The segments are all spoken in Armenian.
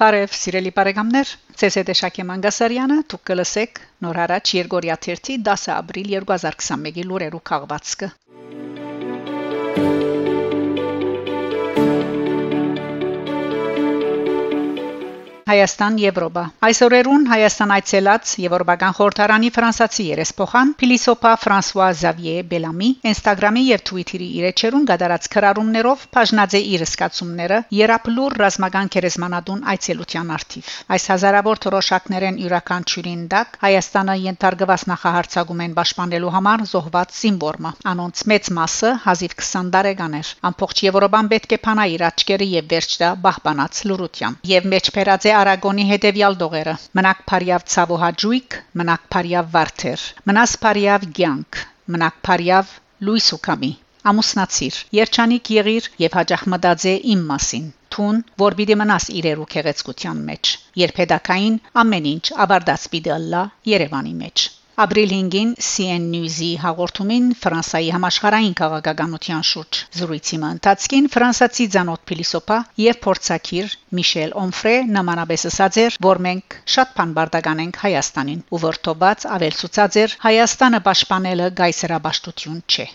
Բարև սիրելի բարեկամներ, ՑՍԴ Շակե Մանգասարյանը դուք կլսեք նոր հարաճ Երգորիա 1-ի 10 ապրիլ 2021-ի լուրերու քաղվածքը։ Հայաստան Եվրոպա Այսօրերուն Հայաստան այցելած Եվրոպական խորհրդարանի ֆրանսացի երեսփոխան Փիլիսոփա Ֆրանսուয়া Զավիե Բելամի Instagram-ի եւ Twitter-ի իրեջերուն գդարած քրարումներով բաժնաձե իր սկացումները երապլուր ռազմական քերեզմանադուն այցելության արդիվ այս հազարավոր թրոշակներեն յուրաքանչյուրին դակ Հայաստանը ենթարկված նախահարցակում են պաշտպանելու համար զոհված սիմվորմը անոնց մեծ մասը հազիվ 20 տարեկաներ ամբողջ Եվրոպան պետք է փանա իր աչքերը եւ վերջ դա բահբանած լուրությամբ եւ մեջբերած է Արագոնի հետևյալ դողերը. Մնակ Փարիավ Ցավոհաջույք մնակ Փարիավ Վարդեր մնաս Փարիավ Գյանք մնակ Փարիավ Լուիսուկամի ամուսնացիր երջանիկ եղիր եւ հաջող մտածե իմ մասին թուն որ պիտի մնաս իրերու քեղեցկության մեջ երբեդակային ամեն ինչ աբարդաց պիտի ըլլա Երևանի մեջ Ապրիլ 5-ին CN News-ի հաղորդումին Ֆրանսայի համաշխարհային քաղաքականության շուրջ զրույցի ընթացքին ֆրանսացի ցանոթ փիլիսոփա եւ փորձակիր Միշել Օնֆրե նմանապես ասաց էր, որ մենք շատ բան բարդական ենք Հայաստանին ու որթոված ավելցուցած էր Հայաստանը պաշտպանելը գայսերաբաշտություն չէ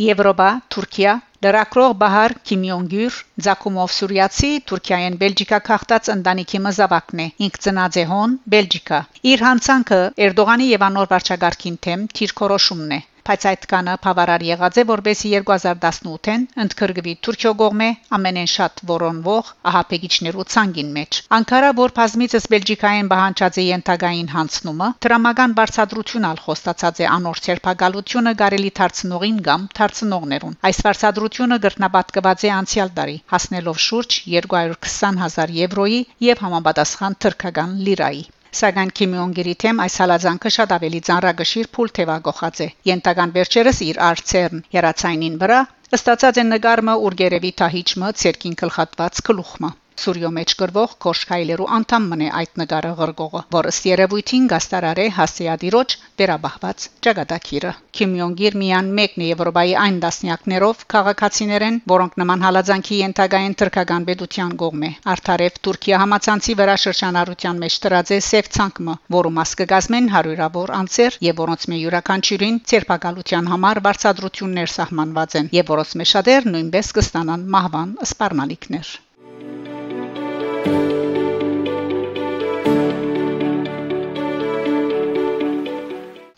Եվրոպա, Թուրքիա, Լրակրող Բահար Քիմյոնգյուր Զակումով Սուրիացի Թուրքիայեն Բելգիկա քաղտած ընտանիքի մզավակն է ինք ծնած է հոն Բելգիկա իր հանցանքը Էրդողանի եւ անոր վարչագարքին թեմ թիրքորոշումն է բայց այդ կանը բավարար եղած է որբեսի 2018-ին ընդգրկվի Թուրքիո գողմե ամենեն շատ որոնվող ահապեգիչներու ցանգին մեջ Անկարա որ բազմիցս Բելգիկայեն բանջած է ենթագային հանցնումը դրամական բարձադրություն ալ խոստացած է անոր ցերպակալությունը գարելի դարձնողին կամ դարձնողներուն այս բարձադրությունը գրնապատկված է անցյալ տարի հասնելով շուրջ 220000 եվրոյի եւ համապատասխան թրքական լիրայի Սակայն Քիմ Յոնգերի թեմ այս հալածանքը շատ ավելի ծանրագշիր փուլ թևագողած է։ Ենտական վերջերս իր արցերն երացայինին վրա ըստացած են նկարը ուրգերևի թահիճը ցերկին գլխատված գլուխը։ Սուրյո մեջ գրվող Կոշկայլերու անդամ մնե այդ նկարը ղրգողը, որը երևույթին գաստարարե հասիադիրոջ վերաբահված ճակատագիրը։ Քիմ Յոնգիր միան մեկն է Եվրոպայի այն դասնյակներով քաղաքացիներեն, որոնք նման հալածանքի ենթագային թրքական պետության կողմ է։ Արդարև Թուրքիա համացանցի վրա շրջանառության մեջ դրած է սև ցանկը, որը մաս կգազմեն հարյուրավոր անձեր եւ որոնց մի յուրաքանչյուրին ցերպակալության համար վարձատրություններ սահմանված են եւ որոնց մեջ շատեր նույնպես կստանան մահվան սպառնալիքներ։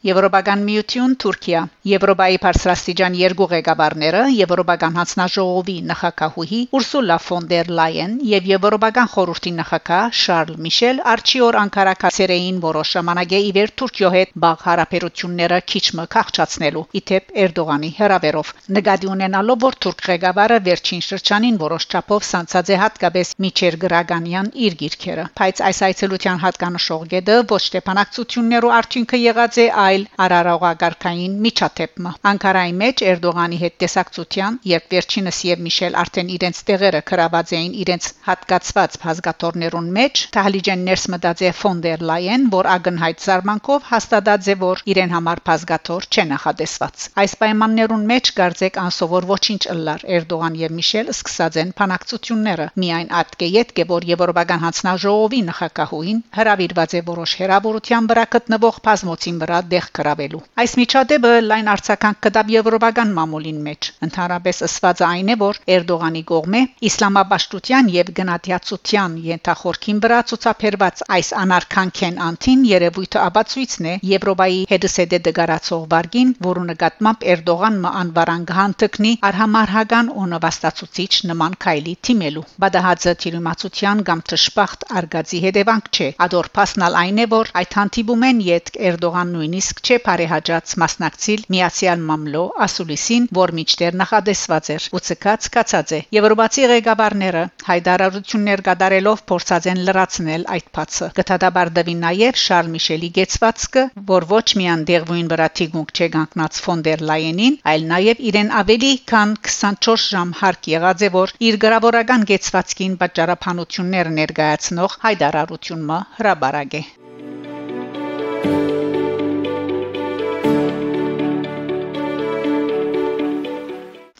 Եվրոպական միություն Թուրքիա Եվրոպայի բարձրաստիճան երկու ղեկավարները Եվրոպական հանձնաժողովի նախակահուհի Ուրսուլա ֆոն դեր Լայեն եւ Եվրոպական խորհրդի նախակահ Շարլ Միշել արչիոր Անկարա կացերեին որոշ ժամանակ ի վեր Թուրքիո հետ բաղ հարաբերությունները քիչմը քաղճացնելու իթեպ Էրդողանի հրավերով նկատի ունենալով որ թուրք ղեկավարը վերջին շրջանին որոշ չափով սանցած է հատկապես Միչեր Գրագանյան իր գիրքերը բայց այս այցելության հատկանշող գեդը ոչ թե բանակցություններու արդյունքը եղած է այլ արարողագարքային միջաթեփը Անկարայի մեջ Էրդողանի հետ տեսակցության երբ վերջինս եւ Միշել արդեն իրենց տեղերը քրաված էին իրենց հատկացված բազգաթորներուն մեջ Թահլիջեն ներս մտած է ֆոն դեր Լայեն որ ագնհայտ զարմանքով հաստատած է որ իրեն համար բազգաթոր չէ նախադեсված այս պայմաններուն մեջ գարձեք անսովոր ոչինչ ըլլար Էրդողան եւ Միշել սկսած են փանակցությունները միայն ատկե յետք է որ Եվրոպական հանձնաժողովի նախակահուին հրավիրված է որոշ հերավորության վրա գտնվող բազմոցին վրա դեղ տեղ կրավելու։ Այս միջադեպը լայն արցականք կդավ եվրոպական մամուլին մեջ։ Ընդհանրապես ըսված այն է, որ Էրդողանի կողմէ իսլամաբաշտության եւ գնահատացության ենթախորքին վրա ցուցաբերված այս անարքանքեն անտին երևույթը աբացույցն է Եվրոպայի հետսեդե դգարացող վարգին, որը նկատմամբ Էրդողանը անվարան գանտկնի արհամարհական ու նվաստացուցիչ նման քայլի թիմելու։ Բադահածը թիրիմացության կամ ճշփախտ արգածի հետևանք չէ։ Ադոր փասնալ այն է, որ այդ հանդիպումեն յետք Էրդողան նույնիսկ իսկ չէ բարեհաջած մասնակցիլ միացյալ մամլո ասուլիսին, որ միջտեր նախադեсված էր. Ու ցկած կացած է։ Եվրոպացի ղեկավարները հայդարարություններ կատարելով փորձած են լրացնել այդ փածը։ Գտադաբար դվի նաև Շարլ Միշելի գեցվածքը, որ ոչ միան դեղվույն վրա թիգունք չէ կանգնած ֆոն դեր Լայենին, այլ նաև իրեն ավելի քան 24 ժամ հարկ եղած է, որ իր գրավորական գեցվածքին պատճառաբանություններ ներկայացնող հայդարարությունը հրաբարակ է։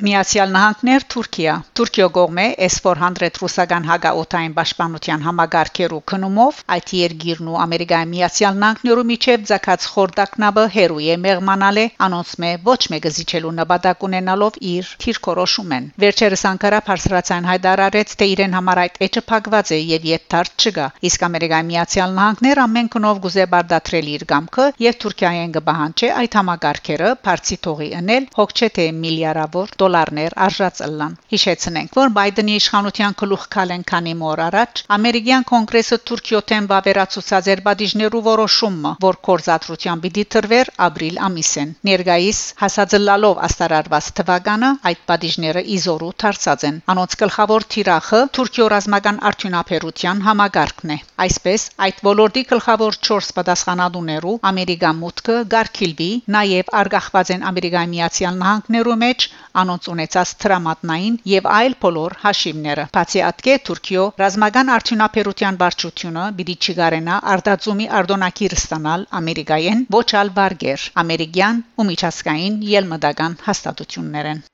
Միացյալ Նահանգներ Թուրքիա Թուրքիո կողմէ S400 ռուսական հագաօթային պաշտպանության համագարկերու քնումով այդ երկիրն ու Ամերիկայի Միացյալ Նահանգներու միջև ցակած խորտակնաբը հերույ է մեղմանալե անոնցմե ոչ մեկը զիջելու նպատակ ունենալով իր թիրքորոշում են վերջերս Անկարա բարձրացան հայտարարեց թե իրեն համար այդ էջը փակված է եւ յետթարդ չկա իսկ Ամերիկայի Միացյալ Նահանգներ ամեն կնով գուզե բարդատրել իր գամքը եւ Թուրքիայեն կբահանջե այդ համագարկերը բարձի թողի ընել հոգ չէ թե միլիարդավոր դոլարներ արժացլան։ Հիշեցնենք, որ Բայդենի իշխանության գլուխ քալեն քանի մոր առաջ ամերիկյան կոնգրեսը Թուրքիոթեն վավերացուցած էր բադիժներու որոշումը, որ կորզատրության պիտի տրվեր ապրիլ ամիսեն։ Ներգայիս հասածլալով աստարարված թվականը այդ բադիժները իզորու դարձած են։ Անոնց գլխավոր թիրախը Թուրքիո ռազմական արդյունաբերության համագարկն է։ Այսպես այդ ոլորտի գլխավոր 4 պատասխանատուներու Ամերիկա մուտքը Գարքիլբի, նաև արգախված են Ամերիկայի Միացյալ Նահանգներու մեջ անոնց ունեցած տրամատնային եւ այլ բոլոր հաշիվները։ Բացի ատկե Թուրքիո ռազմական արդյունաբերության վարչությունը պիտի չգարենա արտածումի արդոնակիր ստանալ Ամերիկայեն ոչ ալ վարգեր ամերիկյան ու միջազգային ելմդական հաստատություններեն։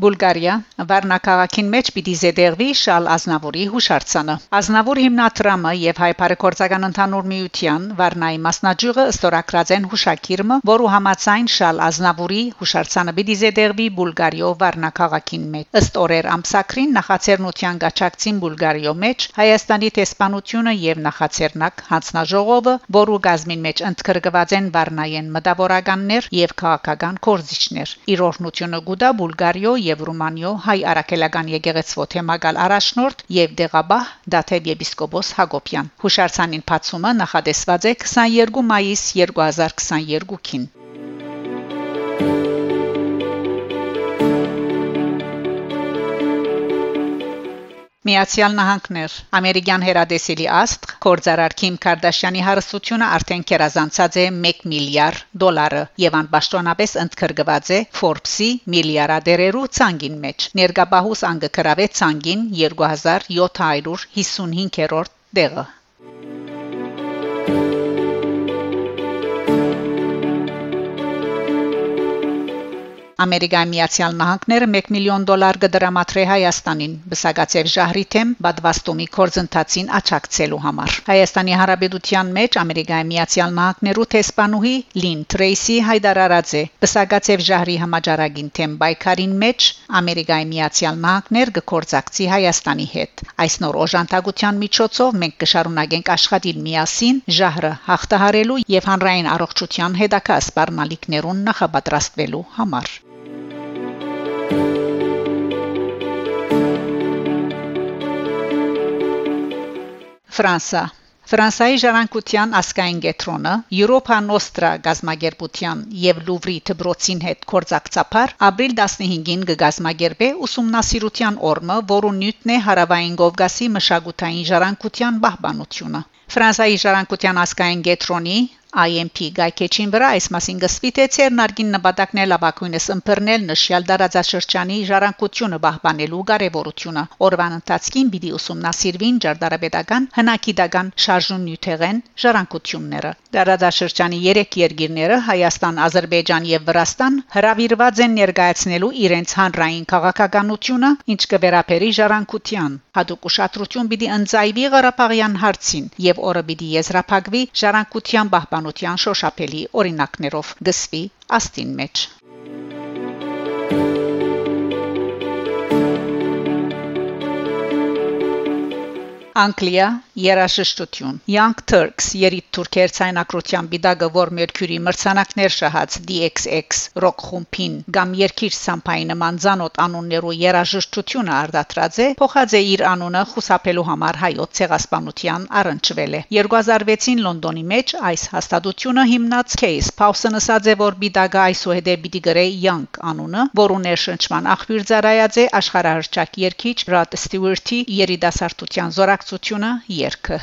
Բուլղարիա Վարնակաղակին մեջ պիտի զեդերվի Շալ Ազնավուրի հուշարձանը։ Ազնավուր հիմնադրամը եւ հայ բարեգործական ընդհանուր միության Վարնայի մասնաճյուղը ստորագրած են հուշակիրը, որը համացայն Շալ Ազնավուրի հուշարձանը պիտի զեդերվի Բուլղարիո Վարնակաղակին մեջ։ Ըստ օրեր ամսակրին նախաձեռնության գաչակցին Բուլղարիո մեջ Հայաստանի տեսփանությունը եւ նախաձեռնակ հանձնաժողովը, որը գազմին մեջ ընդգրկված են Վարնայեն մտավորականներ եւ քաղաքական կորզիչներ։ Իր օրհնությունը գուտա Բուլղարիո եւ Ռումանիո հայ արաքելական եկեղեցվո թեմակալ առաջնորդ եւ դեղաբահ Դաթեվ եպիսկոպոս Հակոբյան։ Հուշարձանին բացումը նախադեсված է 22 մայիս 2022-ին։ Միացյալ Նահանգներ ամերիկյան հերադեսիլի աստղ կորզարար Քիմ Կարդաշյանի հարստությունը արդեն կերազանցած է 1 միլիարդ դոլարը եւ անպաշտոնապես ընդգրկված է Forbes-ի միլիարդերերու ցանգին մեջ ներգաբահուս անգը գրավե ցանգին 2755-րդ դեղը Ամերիկայի Միացյալ Նահանգները 1 միլիոն դոլար կդրամատրե Հայաստանին բսակացև ժահրի թեմ բադվաստոմի կորձընթացին աճակցելու համար։ Հայաստանի Հանրապետության մեջ Ամերիկայի Միացյալ Նահանգներու տեսփանուհի Լին Տրեյսի հայտարարած է. Բսակացև ժահրի համաճարակին թեմ բայկարին մեջ Ամերիկայի Միացյալ Նահանգներ կկորձակցի Հայաստանի հետ։ Այս նոր օժանդակության միջոցով մենք կշարունակենք աշխատել միասին ժահրը հաղթահարելու եւ հանրային առողջության հետակա սպառնալիքներուն նախապատրաստվելու համար։ Ֆրանսա Ֆրանսայի ժառանգության ասկային գետրոնը Եվրոպա Նոստրա գազագերբության եւ Լուվրի դբրոցին հետ կորցակցապար ապրիլ 15-ին կգազագերբե ուսումնասիրության օրմը, որը նյութն է հարավային Կովկասի մշակութային ժառանգության պահպանությունը։ Ֆրանսայի ժառանգության ասկային գետրոնի IMP գայքեչին վրա այս մասին գսվի թե ցերնարգին նպատակն է լավակույնս ըմբռնել նշյալ դարաձաշրջանի ժառանգությունը պահպանելու կարևորությունը օրվան ընթացքին պիտի ուսումնասիրվին ջարդարապետական հնակիդական շարժուն նյութերեն ժառանգությունները դարաձաշրջանի 3 երկիրները Հայաստան, Ադրբեջան եւ Վրաստան հրավիրված են ներկայացնելու իրենց հանրային քաղաքականությունը ինչ կվերապերի ժառանգության հadoop ուշադրություն պիտի ընծայվի Ղարաբաղյան հարցին եւ օրը պիտի եզրափակվի ժառանգության պահպան պաշտպանության շոշափելի օրինակներով գսվի աստին մեջ Անգլիա երաշշտություն Young Turks երիտ թուրքեր ցայնակրության բիդագը որ Մերկուրի մրցանակներ շահած DXX ռոք խումբին կամ երկիր սամփայի նման ցանոթ անուններու երաշշտությունը արդատրած է փոխած է իր անունը խուսափելու համար հայոց ցեղասպանության առնչվել է 2006-ին Լոնդոնի մեջ այս հաստատությունը հիմնած Case Pawson ասաց է որ բիդագը այսուհետ պիտի գրե Young անունը որը ներշնչման աղբյուր ծառայած է աշխարհահռչակ երկիչ Rod Stewart-ի երիտասարդության զորակ բնակչությունը երգը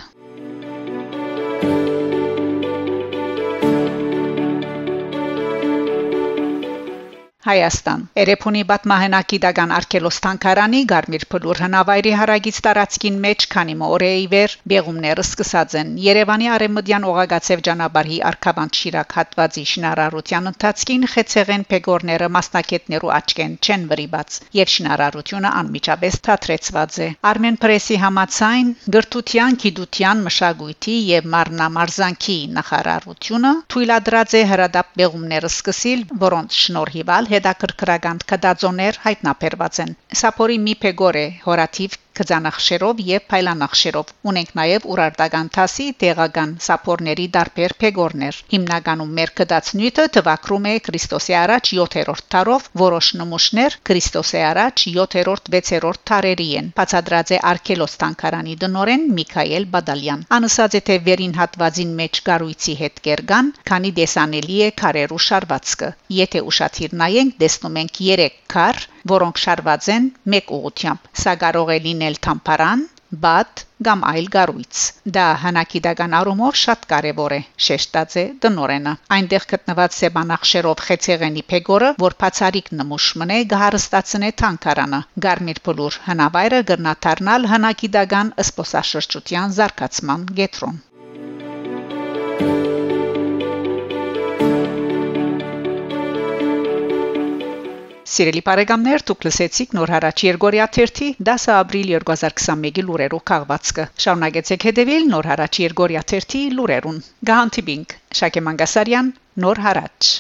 Հայաստան Էրեփունի Բատմահենակի դագան արքելոստանկարանի Գարմիր փլուր հնավայրի հարագից տարածքին մեջ քանի մորեի վեր բեղումները սկսած են Երևանի արեմդյան օղագացև ճանապարհի արքաբանտ Շիրակ հատվածի շինարարության ընթացքին խեցեղեն փեգորները մասնակետներու աչքեն չեն վրիբած եւ շինարարությունը անմիջապես թատրեցված է Armen Press-ի համացայն գրթության, գիտության, մշակույթի եւ մարմնամարզանքի նախարարությունը թույլատրած է հրադապ բեղումները սկսիլ, որոնց շնորհիվալ հետաքրքրական կդածոներ հայտնաբերված են։ Սապորի մի փեգոր է հորաթիվ կծանախշերով եւ փայլանախշերով ունենք նաեւ ուրարտական տասի տեղական սապորների դարբեր փեգորներ հիմնականում մեր կդածնույթը տվակրում է Քրիստոսի առաջ 7-րդ տարով որոշ նմուշներ Քրիստոսի առաջ 7-րդ 6-րդ տարերի են բացադրած է Արքելոս տանկարանի դնորեն Միքայել Բադալյան անսած է թե վերին հատվածին մեջ գարույցի հետ կերգան քանի դեսանելի է քարերու շարվածքը եթե ուշադիր նայենք տեսնում ենք 3 քար որոնք շարված են մեկ ուղությամբ։ Սա կարող է լինել թամփարան, բադ կամ այլ գառույց։ Դա հանակիդական առումով շատ կարևոր է, շեշտած է դնորենը։ Այնտեղ գտնված սեբանախշերով խեցեղենի փեգորը, որ բացարիք նմուշ մնե գահարստացնե թանկարանը։ Գարմիր փլուր հնավայրը գրնաթարնալ հանակիդական ըսպոսաշրջության զարգացման գետրոն։ Սիրելի բարեկամներ, դուք լսեցիք նոր հարաճ Երգորիա 1-ի 10 ապրիլ 2021-ի լուրերով քաղվածքը։ Շարունակեցեք հետևել նոր հարաճ Երգորիա 1-ի լուրերուն։ Գահանտիբինգ Շակե Մանգասարյան, նոր հարաճ։